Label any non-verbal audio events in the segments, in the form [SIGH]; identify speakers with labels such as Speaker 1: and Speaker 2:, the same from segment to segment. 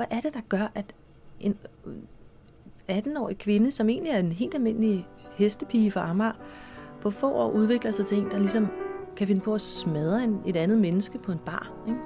Speaker 1: hvad er det, der gør, at en 18-årig kvinde, som egentlig er en helt almindelig hestepige fra Amager, på få år udvikler sig til en, der ligesom kan finde på at smadre en, et andet menneske på en bar. Ikke?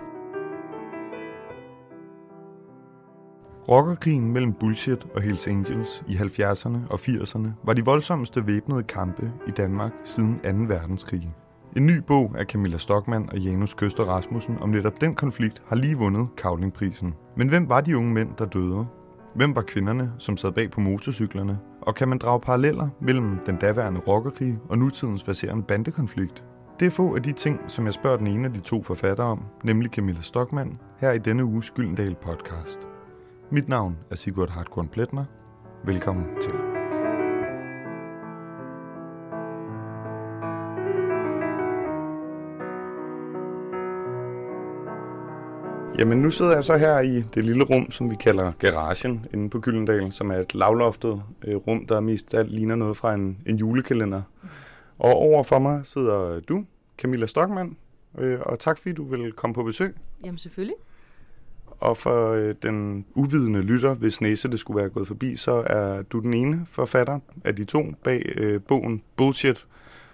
Speaker 2: Rockerkrigen mellem Bullshit og Hells Angels i 70'erne og 80'erne var de voldsomste væbnede kampe i Danmark siden 2. verdenskrig. En ny bog af Camilla Stockmann og Janus Køster Rasmussen om netop den konflikt har lige vundet Kavlingprisen. Men hvem var de unge mænd, der døde? Hvem var kvinderne, som sad bag på motorcyklerne? Og kan man drage paralleller mellem den daværende rockerkrig og nutidens baserende bandekonflikt? Det er få af de ting, som jeg spørger den ene af de to forfattere om, nemlig Camilla Stockmann, her i denne uges Gyldendal podcast. Mit navn er Sigurd Hartkorn Pletner. Velkommen til. Jamen nu sidder jeg så her i det lille rum, som vi kalder garagen inde på Gyldendal, som er et lavloftet øh, rum, der mest alt ligner noget fra en, en julekalender. Og over for mig sidder du, Camilla Stockmann, øh, og tak fordi du vil komme på besøg.
Speaker 1: Jamen selvfølgelig.
Speaker 2: Og for øh, den uvidende lytter, hvis næse det skulle være gået forbi, så er du den ene forfatter af de to bag øh, bogen Bullshit,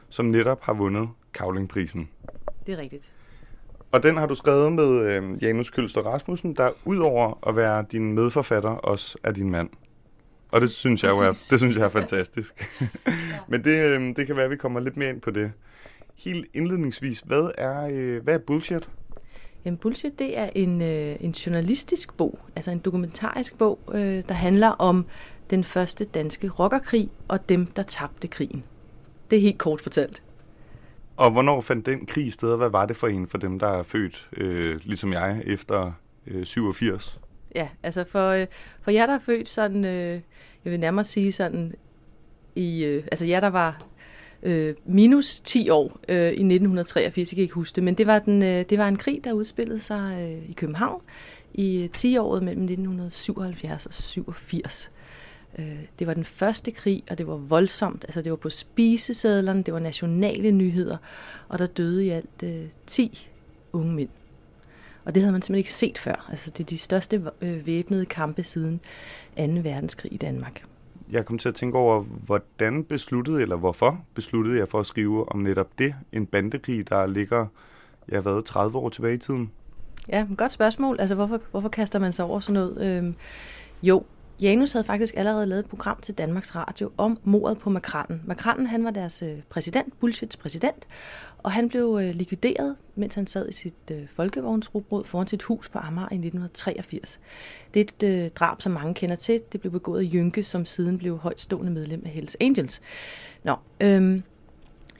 Speaker 2: som netop har vundet Kavlingprisen.
Speaker 1: Det er rigtigt.
Speaker 2: Og den har du skrevet med øh, Janus Kølster Rasmussen, der udover at være din medforfatter, også er din mand. Og det synes jeg jo er, det synes jeg er fantastisk. [LAUGHS] ja. Men det, øh, det kan være, at vi kommer lidt mere ind på det. Helt indledningsvis, hvad er, øh, hvad er bullshit?
Speaker 1: Jamen, Bullshit, det er en, øh, en journalistisk bog, altså en dokumentarisk bog, øh, der handler om den første danske rockerkrig og dem, der tabte krigen. Det er helt kort fortalt.
Speaker 2: Og hvornår fandt den krig sted, og hvad var det for en for dem, der er født, øh, ligesom jeg, efter øh, 87?
Speaker 1: Ja, altså for, øh, for jer, der er født sådan, øh, jeg vil nærmere sige sådan, i, øh, altså jer, der var øh, minus 10 år øh, i 1983, jeg kan ikke huske det, men det var, den, øh, det var en krig, der udspillede sig øh, i København i øh, 10-året mellem 1977 og 87. Øh, det var den første krig, og det var voldsomt. Altså det var på spisesedlerne, det var nationale nyheder, og der døde i alt øh, 10 unge mænd. Og det havde man simpelthen ikke set før. Altså det er de største øh, væbnede kampe siden 2. verdenskrig i Danmark
Speaker 2: jeg kom til at tænke over, hvordan besluttede, eller hvorfor besluttede jeg for at skrive om netop det, en bandekrig, der ligger, jeg har været 30 år tilbage i tiden?
Speaker 1: Ja, godt spørgsmål. Altså, hvorfor, hvorfor kaster man sig over sådan noget? Øhm, jo, Janus havde faktisk allerede lavet et program til Danmarks Radio om mordet på Makranen. Makranen, han var deres øh, præsident, Bullshits præsident, og han blev øh, likvideret, mens han sad i sit øh, foran sit hus på Amager i 1983. Det er et øh, drab, som mange kender til. Det blev begået af Jynke, som siden blev højtstående medlem af Hells Angels. Nå, øhm,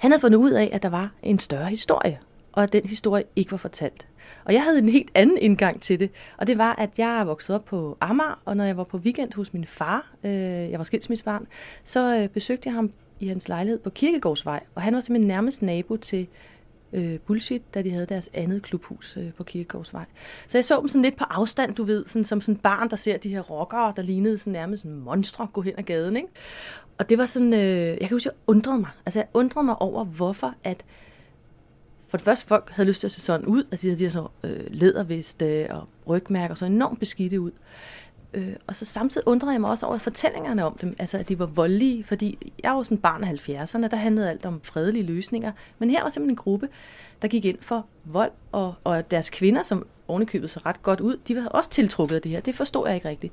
Speaker 1: han havde fundet ud af, at der var en større historie, og at den historie ikke var fortalt. Og jeg havde en helt anden indgang til det, og det var, at jeg voksede op på Amager, og når jeg var på weekend hos min far, øh, jeg var skilsmissebarn, så øh, besøgte jeg ham i hans lejlighed på Kirkegårdsvej, og han var simpelthen nærmest nabo til øh, Bullshit, da de havde deres andet klubhus øh, på Kirkegårdsvej. Så jeg så dem sådan lidt på afstand, du ved, sådan, som sådan barn, der ser de her rockere, der lignede sådan nærmest en monstre gå hen ad gaden, ikke? Og det var sådan, øh, jeg kan huske, jeg undrede mig. Altså jeg undrede mig over, hvorfor at for det første, folk havde lyst til at se sådan ud. Altså de havde de her så øh, læderveste og rygmærker, så enormt beskidte ud. Øh, og så samtidig undrede jeg mig også over fortællingerne om dem, altså at de var voldelige, fordi jeg var sådan barn af 70'erne, der handlede alt om fredelige løsninger. Men her var simpelthen en gruppe, der gik ind for vold, og, og deres kvinder, som ovenikøbet så ret godt ud, de var også tiltrukket af det her. Det forstod jeg ikke rigtigt.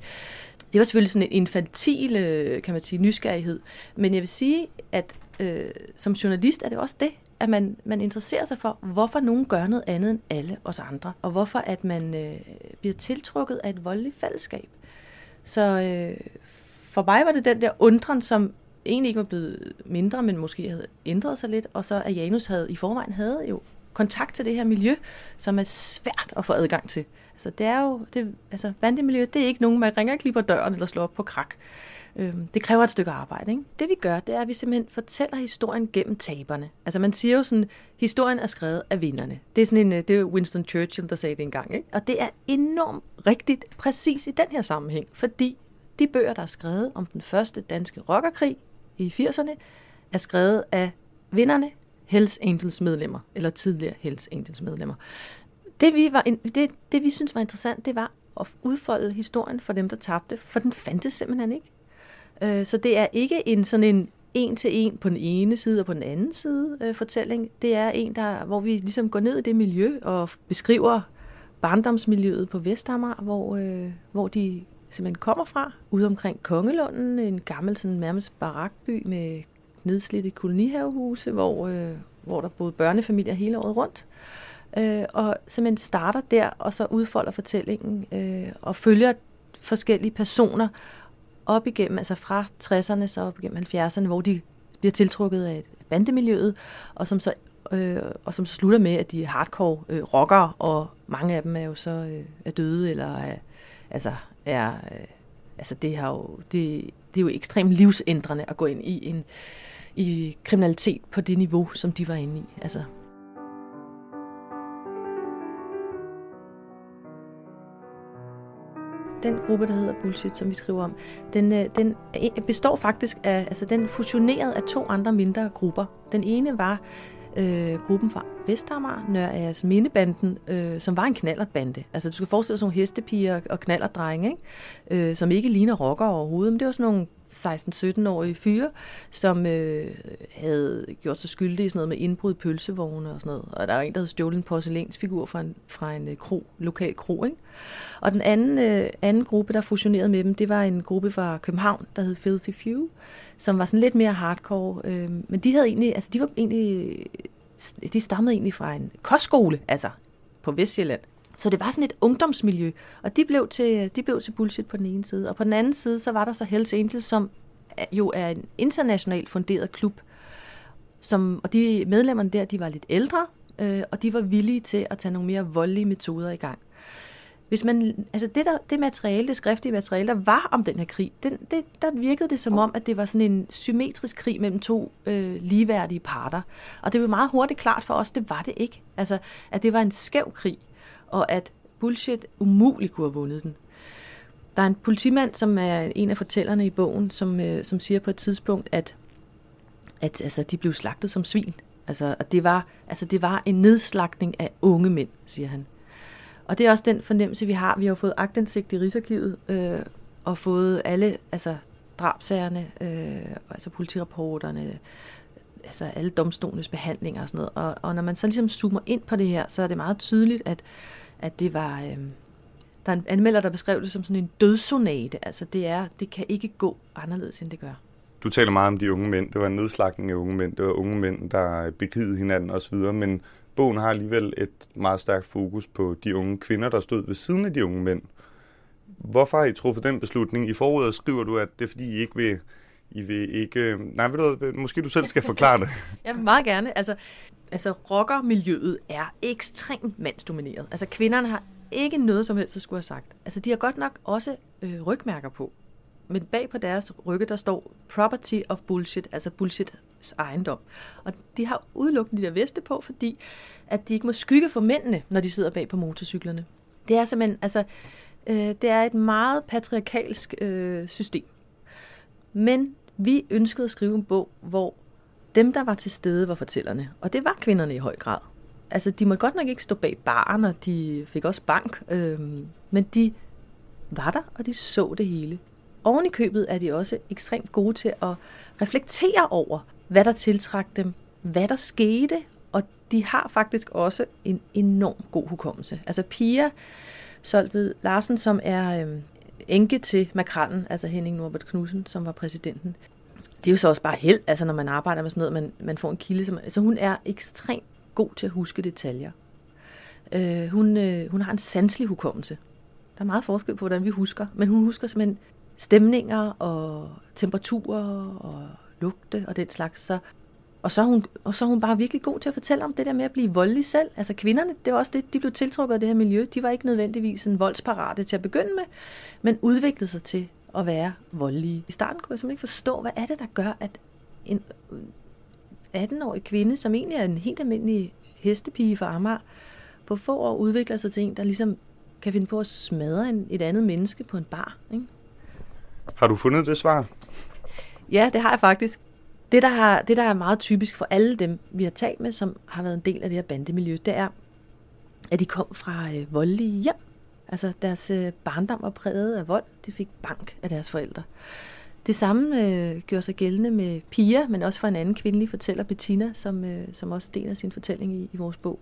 Speaker 1: Det var selvfølgelig sådan en infantil, øh, kan man sige, nysgerrighed. Men jeg vil sige, at øh, som journalist er det også det, at man, man interesserer sig for, hvorfor nogen gør noget andet end alle os andre, og hvorfor at man øh, bliver tiltrukket af et voldeligt fællesskab. Så øh, for mig var det den der undren, som egentlig ikke var blevet mindre, men måske havde ændret sig lidt, og så at Janus havde i forvejen havde jo kontakt til det her miljø, som er svært at få adgang til. Altså det er jo, det, altså bandemiljø, det er ikke nogen, man ringer og klipper døren eller slår op på krak. Øhm, det kræver et stykke arbejde. Ikke? Det vi gør, det er, at vi simpelthen fortæller historien gennem taberne. Altså man siger jo sådan, historien er skrevet af vinderne. Det er sådan en, øh, det er Winston Churchill, der sagde det engang. Ikke? Og det er enormt rigtigt præcis i den her sammenhæng, fordi de bøger, der er skrevet om den første danske rockerkrig i 80'erne, er skrevet af vinderne, Hells Angels medlemmer, eller tidligere Hells Angels medlemmer. Det vi, var, det, det vi synes var interessant, det var at udfolde historien for dem, der tabte, for den fandtes simpelthen ikke. Øh, så det er ikke en sådan en en til en på den ene side og på den anden side øh, fortælling. Det er en, der, hvor vi ligesom går ned i det miljø og beskriver barndomsmiljøet på Vestamager, hvor, øh, hvor de simpelthen kommer fra. Ude omkring Kongelunden, en gammel sådan nærmest barakby med nedslidte kolonihavehuse, hvor, øh, hvor der boede børnefamilier hele året rundt. Øh, øh, og simpelthen starter der, og så udfolder fortællingen øh, og følger forskellige personer op igennem, altså fra 60'erne så op igennem 70'erne, hvor de bliver tiltrukket af bandemiljøet, og som så, øh, og som så slutter med, at de er hardcore øh, rockere, og mange af dem er jo så øh, er døde, eller er, altså, er, øh, altså det, har jo, det, det er jo ekstremt livsændrende at gå ind i en i kriminalitet på det niveau, som de var inde i. Altså, den gruppe, der hedder Bullshit, som vi skriver om, den, øh, den øh, består faktisk af, altså den fusionerede af to andre mindre grupper. Den ene var øh, gruppen fra Vestamager, Nørre Mindebanden, øh, som var en knallertbande. Altså du skal forestille dig sådan nogle hestepiger og knallerdrenge, ikke? Øh, som ikke ligner rockere overhovedet, men det var sådan nogle 16-17-årige fyre, som øh, havde gjort sig skyldige i sådan noget med indbrud pølsevogne og sådan noget. Og der var en, der havde stjålet en porcelænsfigur fra en, fra en øh, kro, lokal kro. Ikke? Og den anden, øh, anden gruppe, der fusionerede med dem, det var en gruppe fra København, der hed Filthy Few, som var sådan lidt mere hardcore. Øh, men de havde egentlig, altså de var egentlig, de stammede egentlig fra en kostskole, altså på Vestjylland. Så det var sådan et ungdomsmiljø, og de blev, til, de blev til bullshit på den ene side. Og på den anden side, så var der så Hells Angels, som jo er en internationalt funderet klub. Som, og de medlemmerne der, de var lidt ældre, øh, og de var villige til at tage nogle mere voldelige metoder i gang. Hvis man, altså det, der, det materiale, det skriftlige materiale, der var om den her krig, den, det, der virkede det som om, at det var sådan en symmetrisk krig mellem to øh, ligeværdige parter. Og det blev meget hurtigt klart for os, det var det ikke. Altså, at det var en skæv krig og at bullshit umuligt kunne have vundet den. Der er en politimand, som er en af fortællerne i bogen, som, øh, som siger på et tidspunkt, at, at altså, de blev slagtet som svin. Altså, og det var, altså, det var en nedslagning af unge mænd, siger han. Og det er også den fornemmelse, vi har. Vi har fået agtindsigt i Rigsarkivet, øh, og fået alle altså, drabsagerne, øh, altså politirapporterne, altså alle domstolens behandlinger og sådan noget. Og, og når man så ligesom zoomer ind på det her, så er det meget tydeligt, at at det var... Øh, der er en anmelder, der beskrev det som sådan en dødsonate. Altså det er, det kan ikke gå anderledes, end det gør.
Speaker 2: Du taler meget om de unge mænd. Det var en nedslagning af unge mænd. Det var unge mænd, der begivede hinanden osv. Men bogen har alligevel et meget stærkt fokus på de unge kvinder, der stod ved siden af de unge mænd. Hvorfor har I truffet den beslutning? I forordet skriver du, at det er fordi, I ikke vil i vil ikke... Øh, nej, ved du, måske du selv skal forklare det. [LAUGHS]
Speaker 1: jeg vil meget gerne. Altså, altså rockermiljøet er ekstremt mandsdomineret. Altså kvinderne har ikke noget som helst at skulle have sagt. Altså de har godt nok også øh, rygmærker på. Men bag på deres rygge, der står property of bullshit, altså bullshit ejendom. Og de har udelukkende de der veste på, fordi at de ikke må skygge for mændene, når de sidder bag på motorcyklerne. Det er simpelthen, altså, øh, det er et meget patriarkalsk øh, system. Men vi ønskede at skrive en bog, hvor dem, der var til stede, var fortællerne. Og det var kvinderne i høj grad. Altså, de måtte godt nok ikke stå bag baren, og de fik også bank. Øh, men de var der, og de så det hele. Oven i købet er de også ekstremt gode til at reflektere over, hvad der tiltrak dem, hvad der skete, og de har faktisk også en enorm god hukommelse. Altså Pia Solved Larsen, som er øhm, enke til makrallen, altså Henning Norbert Knudsen, som var præsidenten. Det er jo så også bare held, altså når man arbejder med sådan noget, man, man får en kilde. Som, altså hun er ekstremt god til at huske detaljer. Øh, hun, øh, hun har en sanselig hukommelse. Der er meget forskel på, hvordan vi husker, men hun husker simpelthen stemninger og temperaturer og lugte og den slags. Så og så, er hun, og så er hun bare virkelig god til at fortælle om det der med at blive voldelig selv. Altså kvinderne, det var også det, de blev tiltrukket af det her miljø. De var ikke nødvendigvis en voldsparate til at begynde med, men udviklede sig til at være voldelige. I starten kunne jeg simpelthen ikke forstå, hvad er det, der gør, at en 18-årig kvinde, som egentlig er en helt almindelig hestepige for Amager, på få år udvikler sig til en, der ligesom kan finde på at smadre en, et andet menneske på en bar. Ikke?
Speaker 2: Har du fundet det svar?
Speaker 1: Ja, det har jeg faktisk. Det der, har, det, der er meget typisk for alle dem, vi har talt med, som har været en del af det her bandemiljø, det er, at de kom fra øh, voldelige hjem. Altså deres øh, barndom var præget af vold. De fik bank af deres forældre. Det samme øh, gjorde sig gældende med Pia, men også for en anden kvindelig fortæller, Bettina, som, øh, som også deler sin fortælling i, i vores bog.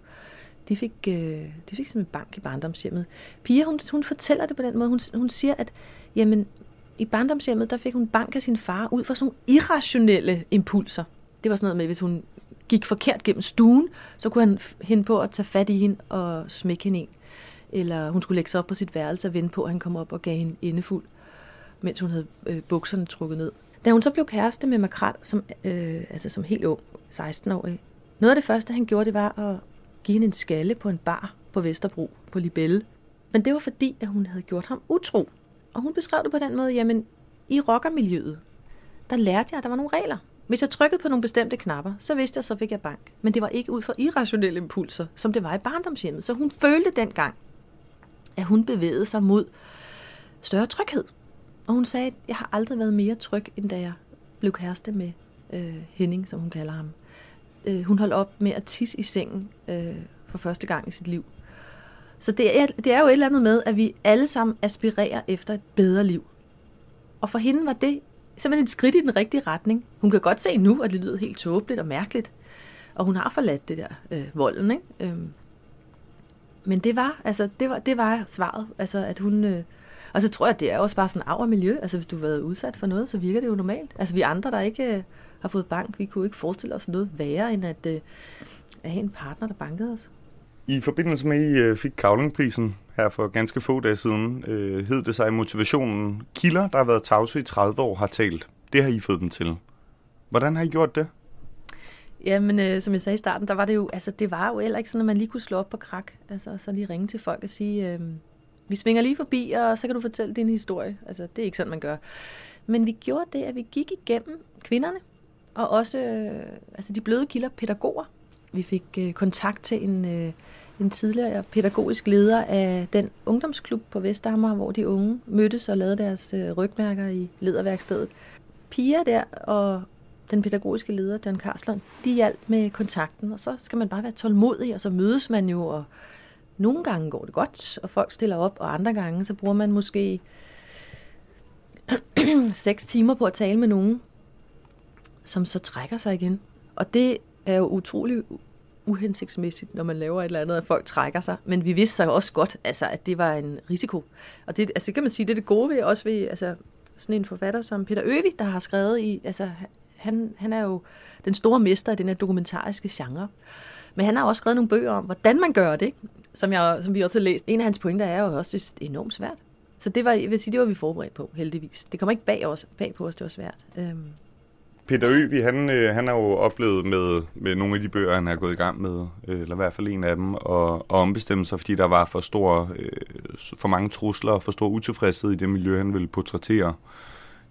Speaker 1: De fik, øh, de fik simpelthen bank i barndomshjemmet. Pia, hun, hun fortæller det på den måde. Hun, hun siger, at jamen, i barndomshjemmet, der fik hun bank af sin far ud fra sådan nogle irrationelle impulser. Det var sådan noget med, hvis hun gik forkert gennem stuen, så kunne han hende på at tage fat i hende og smække hende en. Eller hun skulle lægge sig op på sit værelse og vente på, at han kom op og gav hende indefuld, mens hun havde øh, bukserne trukket ned. Da hun så blev kæreste med Makrat, som, øh, altså som helt ung, 16-årig, noget af det første, han gjorde, det var at give hende en skalle på en bar på Vesterbro, på Libelle. Men det var fordi, at hun havde gjort ham utro. Og hun beskrev det på den måde, jamen, i rockermiljøet, der lærte jeg, at der var nogle regler. Hvis jeg trykkede på nogle bestemte knapper, så vidste jeg, så fik jeg bank. Men det var ikke ud fra irrationelle impulser, som det var i barndomshjemmet. Så hun følte dengang, at hun bevægede sig mod større tryghed. Og hun sagde, at jeg har aldrig været mere tryg, end da jeg blev kæreste med øh, Henning, som hun kalder ham. Øh, hun holdt op med at tisse i sengen øh, for første gang i sit liv. Så det er, det er jo et eller andet med, at vi alle sammen aspirerer efter et bedre liv. Og for hende var det simpelthen et skridt i den rigtige retning. Hun kan godt se nu, at det lyder helt tåbeligt og mærkeligt. Og hun har forladt det der øh, volden, ikke? Øhm. Men det var, altså, det var, det var svaret. Altså, at hun... Øh, og så tror jeg, at det er også bare sådan arv og miljø. Altså, hvis du har været udsat for noget, så virker det jo normalt. Altså, vi andre, der ikke øh, har fået bank, vi kunne ikke forestille os noget værre, end at, øh, at have en partner, der bankede os.
Speaker 2: I forbindelse med, at I øh, fik Kavlingprisen her for ganske få dage siden, øh, hed det sig i motivationen, kilder, der har været tavse i 30 år, har talt. Det har I fået dem til. Hvordan har I gjort det?
Speaker 1: Jamen, øh, som jeg sagde i starten, der var det jo, altså det var jo heller ikke sådan, at man lige kunne slå op på krak, altså så lige ringe til folk og sige, øh, vi svinger lige forbi, og så kan du fortælle din historie. Altså, det er ikke sådan, man gør. Men vi gjorde det, at vi gik igennem kvinderne, og også øh, altså de bløde kilder, pædagoger. Vi fik øh, kontakt til en, øh, en tidligere pædagogisk leder af den ungdomsklub på Vestamager, hvor de unge mødtes og lavede deres øh, rygmærker i lederværkstedet. Pia der og den pædagogiske leder, John Karslund, de hjalp med kontakten, og så skal man bare være tålmodig, og så mødes man jo, og nogle gange går det godt, og folk stiller op, og andre gange, så bruger man måske [CLEARS THROAT] seks timer på at tale med nogen, som så trækker sig igen. Og det er jo utrolig uhensigtsmæssigt, når man laver et eller andet, at folk trækker sig. Men vi vidste så også godt, altså, at det var en risiko. Og det, altså, det kan man sige, det er det gode ved, også ved altså, sådan en forfatter som Peter Øvig, der har skrevet i, altså, han, han er jo den store mester i den her dokumentariske genre. Men han har også skrevet nogle bøger om, hvordan man gør det, ikke? Som, jeg, som vi også har læst. En af hans pointer er jo også det er enormt svært. Så det var, jeg vil sige, det var vi forberedt på, heldigvis. Det kommer ikke bag, os, bag på os, det var svært. Øhm.
Speaker 2: Peter Øvig, han, øh, han har jo oplevet med, med nogle af de bøger, han har gået i gang med, øh, eller i hvert fald en af dem, og, og ombestemme sig, fordi der var for, stor, øh, for mange trusler og for stor utilfredshed i det miljø, han ville portrættere.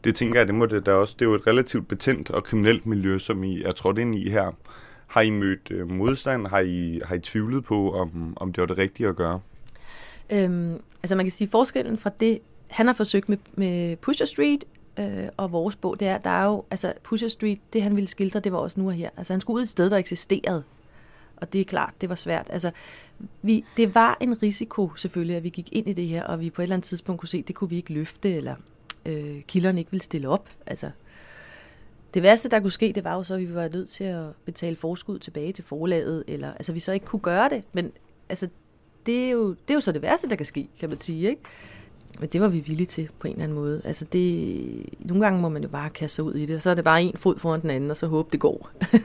Speaker 2: Det tænker jeg, det må det da også. Det er jo et relativt betændt og kriminelt miljø, som I er trådt ind i her. Har I mødt øh, modstand? Har I, har I tvivlet på, om, om det var det rigtige at gøre?
Speaker 1: Øhm, altså man kan sige, forskellen fra det, han har forsøgt med, med Pusher Street øh, og vores bog, det er, der er jo, altså Pusher Street, det han ville skildre, det var også nu og her. Altså han skulle ud et sted, der eksisterede. Og det er klart, det var svært. Altså, vi, det var en risiko selvfølgelig, at vi gik ind i det her, og vi på et eller andet tidspunkt kunne se, at det kunne vi ikke løfte, eller øh, kilderne ikke ville stille op. Altså, det værste, der kunne ske, det var jo så, at vi var nødt til at betale forskud tilbage til forlaget, eller altså vi så ikke kunne gøre det. Men altså, det er jo, det er jo så det værste, der kan ske, kan man sige, ikke? Men det var vi villige til på en eller anden måde. Altså det, nogle gange må man jo bare kaste sig ud i det, og så er det bare en fod foran den anden, og så håbe det går. [LAUGHS]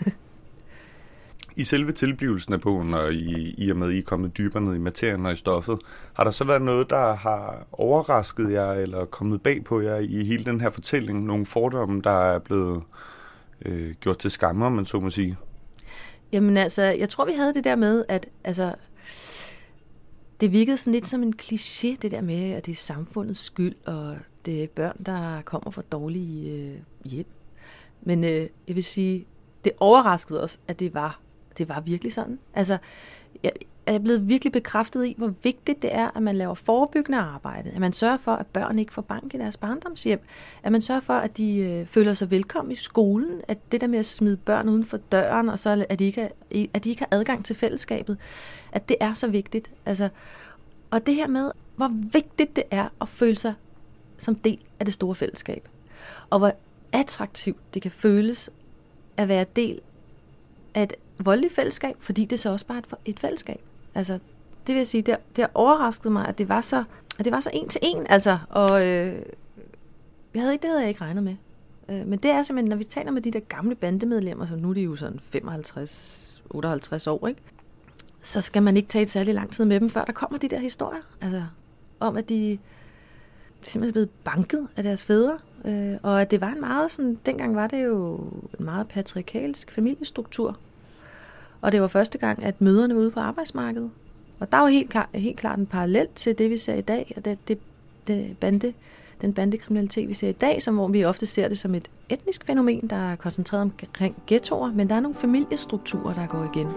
Speaker 2: I selve tilblivelsen af bogen, og i, i og med, at I er kommet dybere ned i materien og i stoffet, har der så været noget, der har overrasket jer, eller kommet bag på jer i hele den her fortælling? Nogle fordomme, der er blevet øh, gjort til skammer, man så må sige?
Speaker 1: Jamen altså, jeg tror, vi havde det der med, at altså, det virkede sådan lidt som en kliché, det der med, at det er samfundets skyld, og det er børn, der kommer fra dårlige øh, hjem. Men øh, jeg vil sige, det overraskede os, at det var, det var virkelig sådan. Altså, jeg, er blevet virkelig bekræftet i, hvor vigtigt det er, at man laver forebyggende arbejde. At man sørger for, at børn ikke får bank i deres barndomshjem. At man sørger for, at de øh, føler sig velkommen i skolen. At det der med at smide børn uden for døren, og så at de ikke, er, at de ikke har adgang til fællesskabet, at det er så vigtigt. Altså, og det her med, hvor vigtigt det er at føle sig som del af det store fællesskab. Og hvor attraktivt det kan føles at være del af et voldeligt fællesskab, fordi det så også bare er et fællesskab. Altså, det vil jeg sige, det, det overraskede mig, at det var så, at det var så en til en, altså, og øh, jeg havde ikke, det havde jeg ikke regnet med. Øh, men det er simpelthen, når vi taler med de der gamle bandemedlemmer, så nu er de jo sådan 55, 58 år, ikke? så skal man ikke tage et særlig lang tid med dem, før der kommer de der historier, altså, om at de simpelthen er blevet banket af deres fædre, øh, og at det var en meget sådan, dengang var det jo en meget patriarkalsk familiestruktur, og det var første gang, at møderne var ude på arbejdsmarkedet. Og der var helt, klar, helt klart en parallel til det, vi ser i dag, og det, det, det bande, den bandekriminalitet, vi ser i dag, som hvor vi ofte ser det som et etnisk fænomen, der er koncentreret omkring ghettoer, men der er nogle familiestrukturer, der går igen.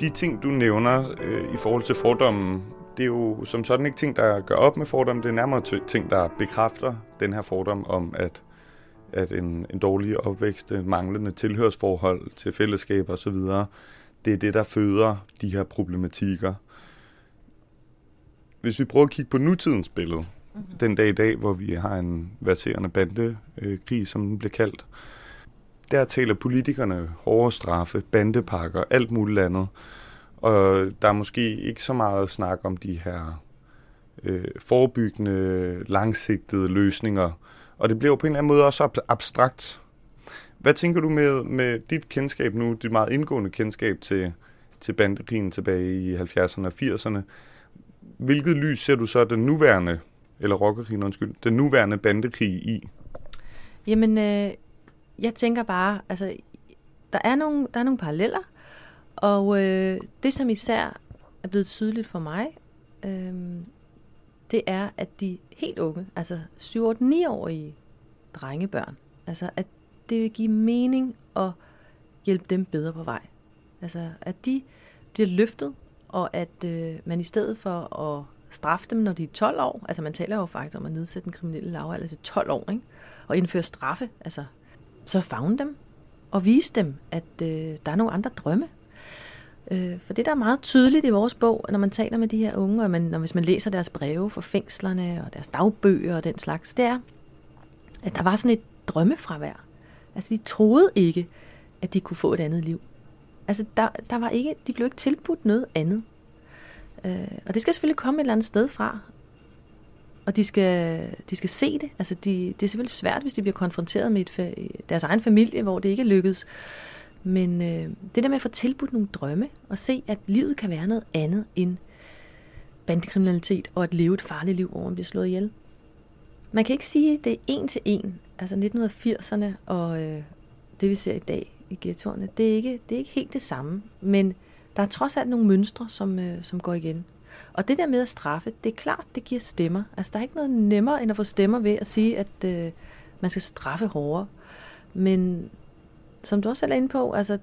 Speaker 2: De ting, du nævner øh, i forhold til fordommen, det er jo som sådan ikke ting, der gør op med fordommen, det er nærmere ting, der bekræfter den her fordom om, at, at en, en dårlig opvækst, en manglende tilhørsforhold til fællesskab osv., det er det, der føder de her problematikker. Hvis vi prøver at kigge på nutidens billede, mm-hmm. den dag i dag, hvor vi har en verserende bandekrig, øh, som den bliver kaldt, der taler politikerne hårde straffe, bandepakker, alt muligt andet. Og der er måske ikke så meget snak om de her øh, forebyggende, langsigtede løsninger. Og det bliver jo på en eller anden måde også abstrakt. Hvad tænker du med, med dit kendskab nu, dit meget indgående kendskab til, til bandekrigen tilbage i 70'erne og 80'erne? Hvilket lys ser du så den nuværende, eller rockerkrigen, undskyld, den nuværende bandekrig i?
Speaker 1: Jamen, øh, jeg tænker bare, altså, der er nogle, der er nogle paralleller, og øh, det, som især er blevet tydeligt for mig, øh, det er, at de helt unge, altså 7-8-9-årige drengebørn, altså at det vil give mening at hjælpe dem bedre på vej. Altså at de bliver løftet, og at øh, man i stedet for at straffe dem, når de er 12 år, altså man taler jo faktisk om at nedsætte den kriminelle lavalder til 12 år, ikke? og indføre straffe, altså så fagne dem og vise dem, at øh, der er nogle andre drømme. Øh, for det, der er meget tydeligt i vores bog, når man taler med de her unge, og man, når, hvis man læser deres breve fra fængslerne og deres dagbøger og den slags, det er, at der var sådan et drømmefravær. Altså, de troede ikke, at de kunne få et andet liv. Altså, der, der var ikke, de blev ikke tilbudt noget andet. Øh, og det skal selvfølgelig komme et eller andet sted fra. Og de skal, de skal se det. Altså, de, det er selvfølgelig svært, hvis de bliver konfronteret med et, deres egen familie, hvor det ikke lykkedes. Men øh, det der med at få tilbudt nogle drømme, og se, at livet kan være noget andet end bandekriminalitet, og at leve et farligt liv, hvor man bliver slået ihjel. Man kan ikke sige, at det er en til en. Altså 1980'erne og øh, det, vi ser i dag i ghettoerne, det er, ikke, det er ikke helt det samme. Men der er trods alt nogle mønstre, som, øh, som går igen. Og det der med at straffe, det er klart, det giver stemmer. Altså der er ikke noget nemmere end at få stemmer ved at sige, at øh, man skal straffe hårdere. Men som du også er inde på, altså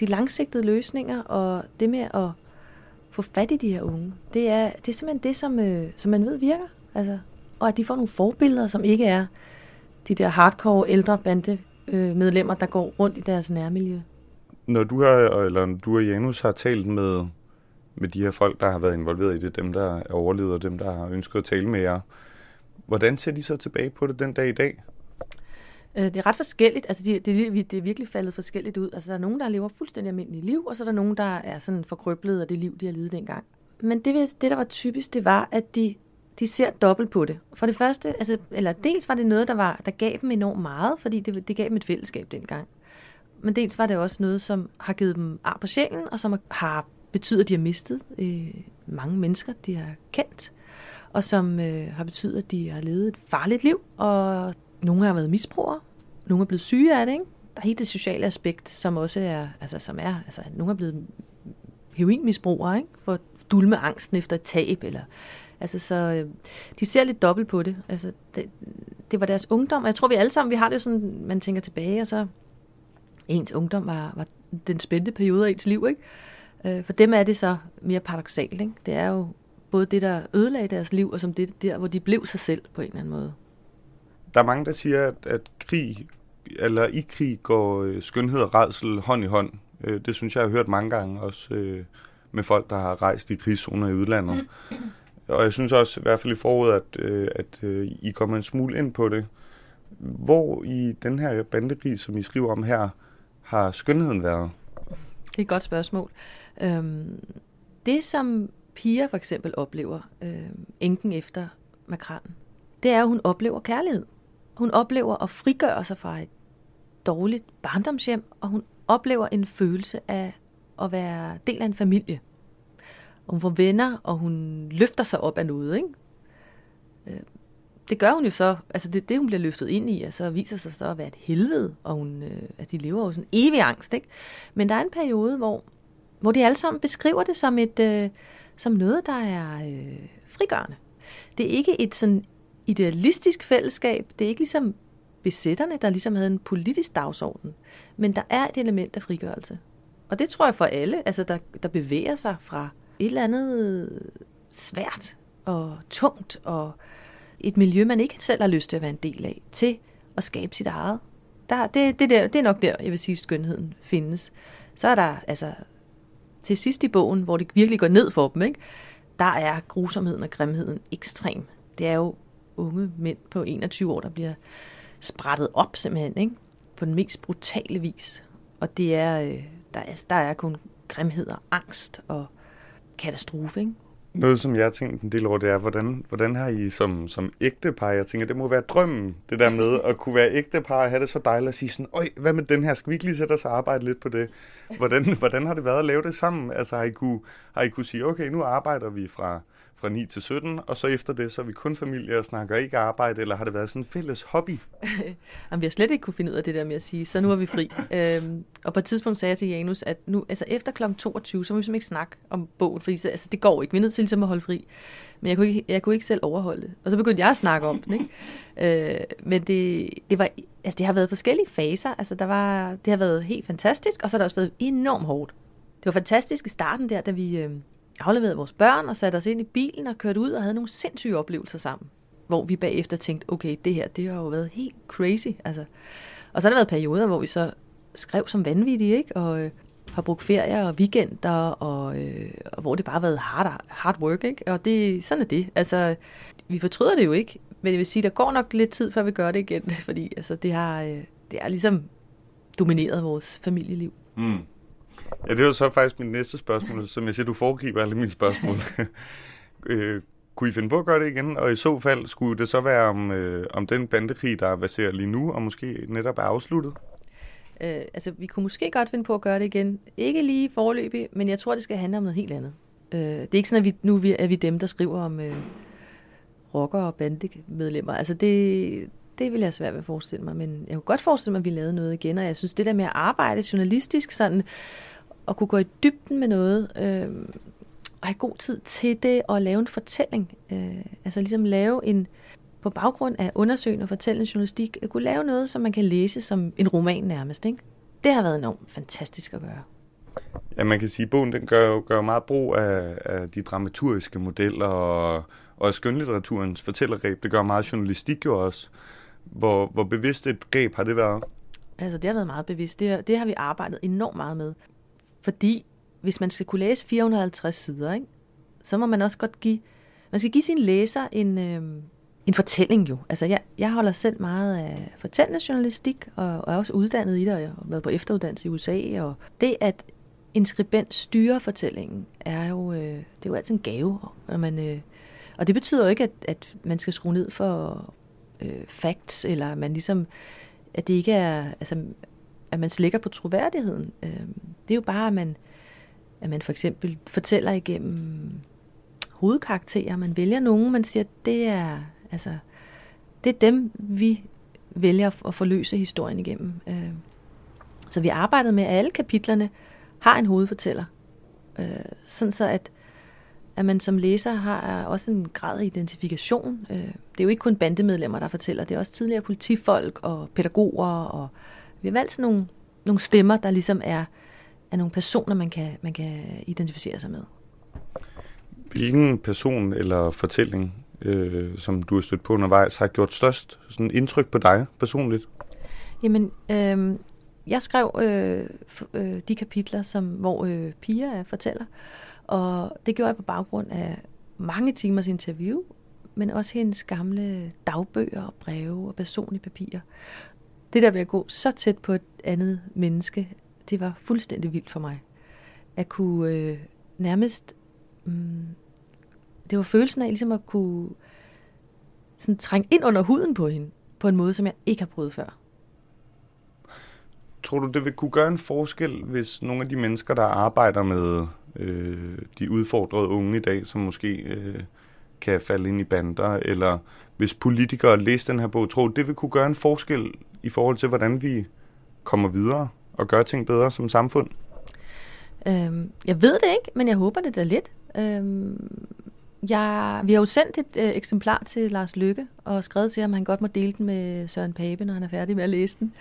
Speaker 1: de langsigtede løsninger og det med at få fat i de her unge, det er, det er simpelthen det, som, øh, som man ved virker. Altså, og at de får nogle forbilleder, som ikke er de der hardcore ældre bande øh, medlemmer, der går rundt i deres nærmiljø.
Speaker 2: Når du har, eller du og Janus har talt med, med de her folk, der har været involveret i det, dem der er overlevet, og dem der har ønsket at tale med jer, hvordan ser de så tilbage på det den dag i dag?
Speaker 1: Øh, det er ret forskelligt. Altså, det, det, det er virkelig faldet forskelligt ud. Altså, der er nogen, der lever fuldstændig almindelige liv, og så er der nogen, der er sådan forkrøblet af det liv, de har levet dengang. Men det, det, der var typisk, det var, at de, de ser dobbelt på det. For det første, altså, eller dels var det noget, der, var, der gav dem enormt meget, fordi det, det gav dem et fællesskab dengang. Men dels var det også noget, som har givet dem ar på sjælen, og som har betydet, at de har mistet øh, mange mennesker, de har kendt, og som øh, har betydet, at de har levet et farligt liv, og nogle har været misbrugere, nogle er blevet syge af det, ikke? Der er helt det sociale aspekt, som også er, altså, som er, altså, nogle er blevet heroinmisbrugere, ikke? For at dulme angsten efter et tab, eller, altså, så øh, de ser lidt dobbelt på det. Altså, det, det var deres ungdom, og jeg tror, vi alle sammen, vi har det sådan, man tænker tilbage, og så ens ungdom var, var den spændte periode af ens liv, ikke? Øh, for dem er det så mere paradoxalt, ikke? Det er jo både det, der ødelagde deres liv, og som det der, hvor de blev sig selv på en eller anden måde
Speaker 2: der er mange, der siger, at, at krig eller i krig går øh, skønhed og redsel hånd i hånd. Øh, det synes jeg, jeg har hørt mange gange også øh, med folk, der har rejst i krigszoner i udlandet. Og jeg synes også, i hvert fald i foråret, at, øh, at øh, I kommer en smule ind på det. Hvor i den her bandekrig, som I skriver om her, har skønheden været?
Speaker 1: Det er et godt spørgsmål. Øhm, det, som piger for eksempel oplever, øh, enken efter makranen, det er, at hun oplever kærlighed. Hun oplever at frigøre sig fra et dårligt barndomshjem, og hun oplever en følelse af at være del af en familie. Og hun får venner, og hun løfter sig op af noget. Ikke? Øh, det gør hun jo så, altså det, det hun bliver løftet ind i, altså viser sig så at være et helvede, og hun, øh, at de lever jo sådan evig angst. Ikke? Men der er en periode, hvor, hvor de alle sammen beskriver det som, et, øh, som noget, der er øh, frigørende. Det er ikke et sådan idealistisk fællesskab, det er ikke ligesom besætterne, der ligesom havde en politisk dagsorden, men der er et element af frigørelse. Og det tror jeg for alle, altså der, der bevæger sig fra et eller andet svært og tungt og et miljø, man ikke selv har lyst til at være en del af, til at skabe sit eget. Der, det, det, der, det er nok der, jeg vil sige, skønheden findes. Så er der, altså, til sidst i bogen, hvor det virkelig går ned for dem, ikke? der er grusomheden og grimheden ekstrem. Det er jo unge mænd på 21 år, der bliver sprættet op simpelthen, ikke? på den mest brutale vis. Og det er, øh, der, er, der er kun grimhed og angst og katastrofe. Ikke?
Speaker 2: Noget, som jeg har tænkt en del over, det er, hvordan, hvordan har I som, som ægtepar, jeg tænker, det må være drømmen, det der med at kunne være ægtepar og have det så dejligt at sige sådan, øj, hvad med den her, skal vi ikke lige sætte os og arbejde lidt på det? Hvordan, hvordan har det været at lave det sammen? Altså har I kunne, har I kunne sige, okay, nu arbejder vi fra fra 9 til 17, og så efter det, så er vi kun familie og snakker ikke arbejde, eller har det været sådan en fælles hobby? [LAUGHS]
Speaker 1: Jamen, vi har slet ikke kunne finde ud af det der med at sige, så nu er vi fri. [LAUGHS] øhm, og på et tidspunkt sagde jeg til Janus, at nu, altså efter kl. 22, så må vi simpelthen ikke snakke om bogen, fordi så, altså, det går ikke. Vi er nødt til ligesom at holde fri. Men jeg kunne, ikke, jeg kunne ikke selv overholde det. Og så begyndte jeg at snakke om den. Ikke? [LAUGHS] Øh, men det, det, var, altså, det har været forskellige faser. Altså, der var, det har været helt fantastisk, og så har det også været enormt hårdt. Det var fantastisk i starten der, da vi... Øh, afleverede vores børn og satte os ind i bilen og kørte ud og havde nogle sindssyge oplevelser sammen. Hvor vi bagefter tænkte, okay, det her, det har jo været helt crazy. Altså. Og så har der været perioder, hvor vi så skrev som vanvittige, ikke? Og øh, har brugt ferier og weekender, og, øh, og hvor det bare har været hard, hard work, ikke? Og det, sådan er det. Altså, vi fortryder det jo ikke, men jeg vil sige, der går nok lidt tid, før vi gør det igen, [LAUGHS] fordi altså, det, har, øh, det er ligesom domineret vores familieliv. Mm.
Speaker 2: Ja, det var så faktisk mit næste spørgsmål, som jeg siger, du foregriber alle mine spørgsmål. [LAUGHS] øh, kunne I finde på at gøre det igen? Og i så fald, skulle det så være om, øh, om den bandekrig, der baserer lige nu, og måske netop er afsluttet?
Speaker 1: Øh, altså, vi kunne måske godt finde på at gøre det igen. Ikke lige forløbig, men jeg tror, det skal handle om noget helt andet. Øh, det er ikke sådan, at vi, nu er vi dem, der skriver om øh, rocker- og bandemedlemmer. Altså, det, det vil jeg svært ved at forestille mig, men jeg kunne godt forestille mig, at vi lavede noget igen, og jeg synes, det der med at arbejde journalistisk sådan, at kunne gå i dybden med noget, øh, og have god tid til det, og lave en fortælling. Øh, altså ligesom lave en, på baggrund af undersøgende og fortællende journalistik, at kunne lave noget, som man kan læse som en roman nærmest. Ikke? Det har været enormt fantastisk at gøre.
Speaker 2: Ja, man kan sige, at bogen den gør, gør meget brug af, af de dramaturgiske modeller og, og skønlitteraturens fortællergreb. Det gør meget journalistik jo også. Hvor, hvor bevidst et greb har det været?
Speaker 1: Altså, det har været meget bevidst. Det, det har vi arbejdet enormt meget med. Fordi hvis man skal kunne læse 450 sider, ikke, så må man også godt give, man skal give sin læser en, øh, en fortælling jo. Altså jeg, jeg holder selv meget af fortællende journalistik, og, og er også uddannet i det, og jeg har været på efteruddannelse i USA, og det at en skribent styrer fortællingen, er jo, øh, det er jo altid en gave. Når man, øh, og det betyder jo ikke, at, at man skal skrue ned for øh, facts, eller man ligesom, at det ikke er, altså, at man slækker på troværdigheden. Øh, det er jo bare, at man, at man for eksempel fortæller igennem hovedkarakterer. Man vælger nogen, man siger, det er, altså, det er dem, vi vælger at forløse historien igennem. Øh, så vi arbejdede med, at alle kapitlerne har en hovedfortæller. Øh, sådan så, at, at man som læser har også en grad af identifikation. Øh, det er jo ikke kun bandemedlemmer, der fortæller. Det er også tidligere politifolk og pædagoger. Og vi har valgt sådan nogle, nogle stemmer, der ligesom er er nogle personer, man kan, man kan identificere sig med.
Speaker 2: Hvilken person eller fortælling, øh, som du har stødt på undervejs, har gjort størst sådan indtryk på dig personligt?
Speaker 1: Jamen, øh, jeg skrev øh, øh, de kapitler, som, hvor øh, Pia er fortæller, og det gjorde jeg på baggrund af mange timers interview, men også hendes gamle dagbøger og breve og personlige papirer. Det der ved at gå så tæt på et andet menneske, det var fuldstændig vildt for mig. At kunne øh, nærmest... Mm, det var følelsen af ligesom at kunne sådan, trænge ind under huden på hende, på en måde, som jeg ikke har prøvet før.
Speaker 2: Tror du, det vil kunne gøre en forskel, hvis nogle af de mennesker, der arbejder med øh, de udfordrede unge i dag, som måske øh, kan falde ind i bander, eller hvis politikere læser den her bog, tror det vil kunne gøre en forskel i forhold til, hvordan vi kommer videre og gør ting bedre som samfund?
Speaker 1: Øhm, jeg ved det ikke, men jeg håber det da lidt. Øhm, jeg, vi har jo sendt et øh, eksemplar til Lars Lykke og skrevet til ham, at han godt må dele den med Søren Pape, når han er færdig med at læse den,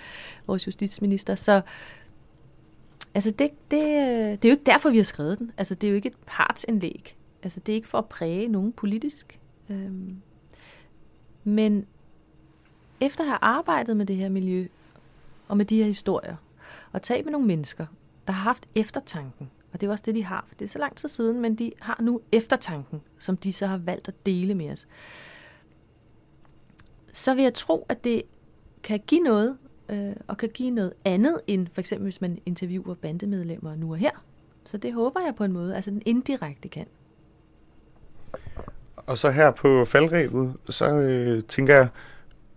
Speaker 1: vores justitsminister. Så altså det, det, øh, det er jo ikke derfor, vi har skrevet den. Altså det er jo ikke et partsindlæg. Altså det er ikke for at præge nogen politisk. Øhm, men efter at have arbejdet med det her miljø og med de her historier, og talt med nogle mennesker, der har haft eftertanken, og det er også det, de har, for det er så lang tid siden, men de har nu eftertanken, som de så har valgt at dele med os. Så vil jeg tro, at det kan give noget, øh, og kan give noget andet, end for eksempel hvis man interviewer bandemedlemmer nu og her. Så det håber jeg på en måde, altså den indirekte kan.
Speaker 2: Og så her på faldrebet, så øh, tænker jeg,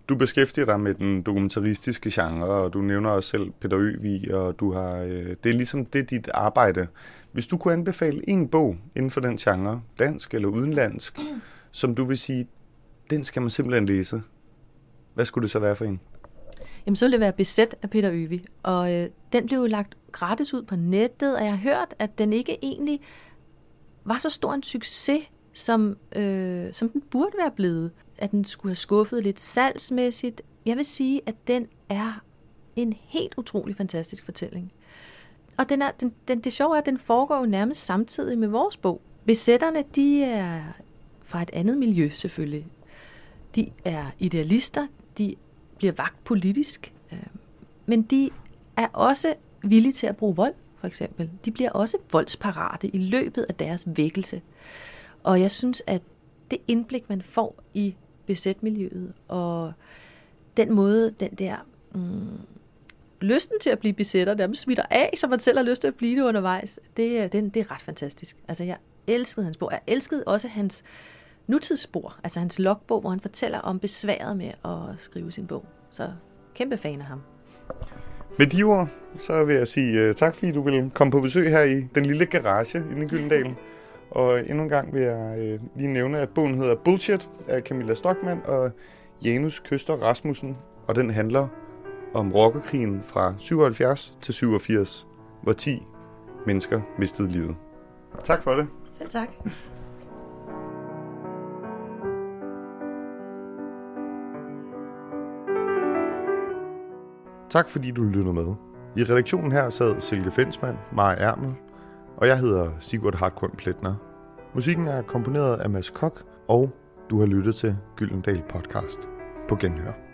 Speaker 2: du beskæftiger dig med den dokumentaristiske genre, og du nævner også selv Peter Øvig, og du har, øh, det er ligesom det dit arbejde. Hvis du kunne anbefale en bog inden for den genre, dansk eller udenlandsk, mm. som du vil sige, den skal man simpelthen læse, hvad skulle det så være for en?
Speaker 1: Jamen, så ville det være besat af Peter Øvig, og øh, den blev jo lagt gratis ud på nettet, og jeg har hørt, at den ikke egentlig var så stor en succes, som, øh, som den burde være blevet at den skulle have skuffet lidt salgsmæssigt. Jeg vil sige, at den er en helt utrolig fantastisk fortælling. Og den er, den, den, det sjove er, at den foregår jo nærmest samtidig med vores bog. Besætterne, de er fra et andet miljø selvfølgelig. De er idealister, de bliver vagt politisk, øh, men de er også villige til at bruge vold, for eksempel. De bliver også voldsparate i løbet af deres vækkelse. Og jeg synes, at det indblik, man får i besætmiljøet, og den måde, den der mm, lysten til at blive besætter, der smitter af, så man selv har lyst til at blive det undervejs, det, øh, det, det er ret fantastisk. Altså, jeg elskede hans bog. Jeg elskede også hans nutidsspor, altså hans logbog, hvor han fortæller om besværet med at skrive sin bog. Så kæmpe fan af ham.
Speaker 2: Med de ord, så vil jeg sige uh, tak, fordi du vil komme på besøg her i den lille garage inde i Gyldendal. [LAUGHS] Og endnu en gang vil jeg øh, lige nævne, at bogen hedder Bullshit af Camilla Stockmann og Janus Køster Rasmussen, og den handler om rockerkrigen fra 77 til 87, hvor 10 mennesker mistede livet. Tak for det.
Speaker 1: Selv tak. [LAUGHS]
Speaker 2: Tak fordi du lyttede med. I redaktionen her sad Silke Fensmann, Maja Ermel og jeg hedder Sigurd Hartkorn Pletner. Musikken er komponeret af Mads Kok, og du har lyttet til Gyldendal Podcast på Genhør.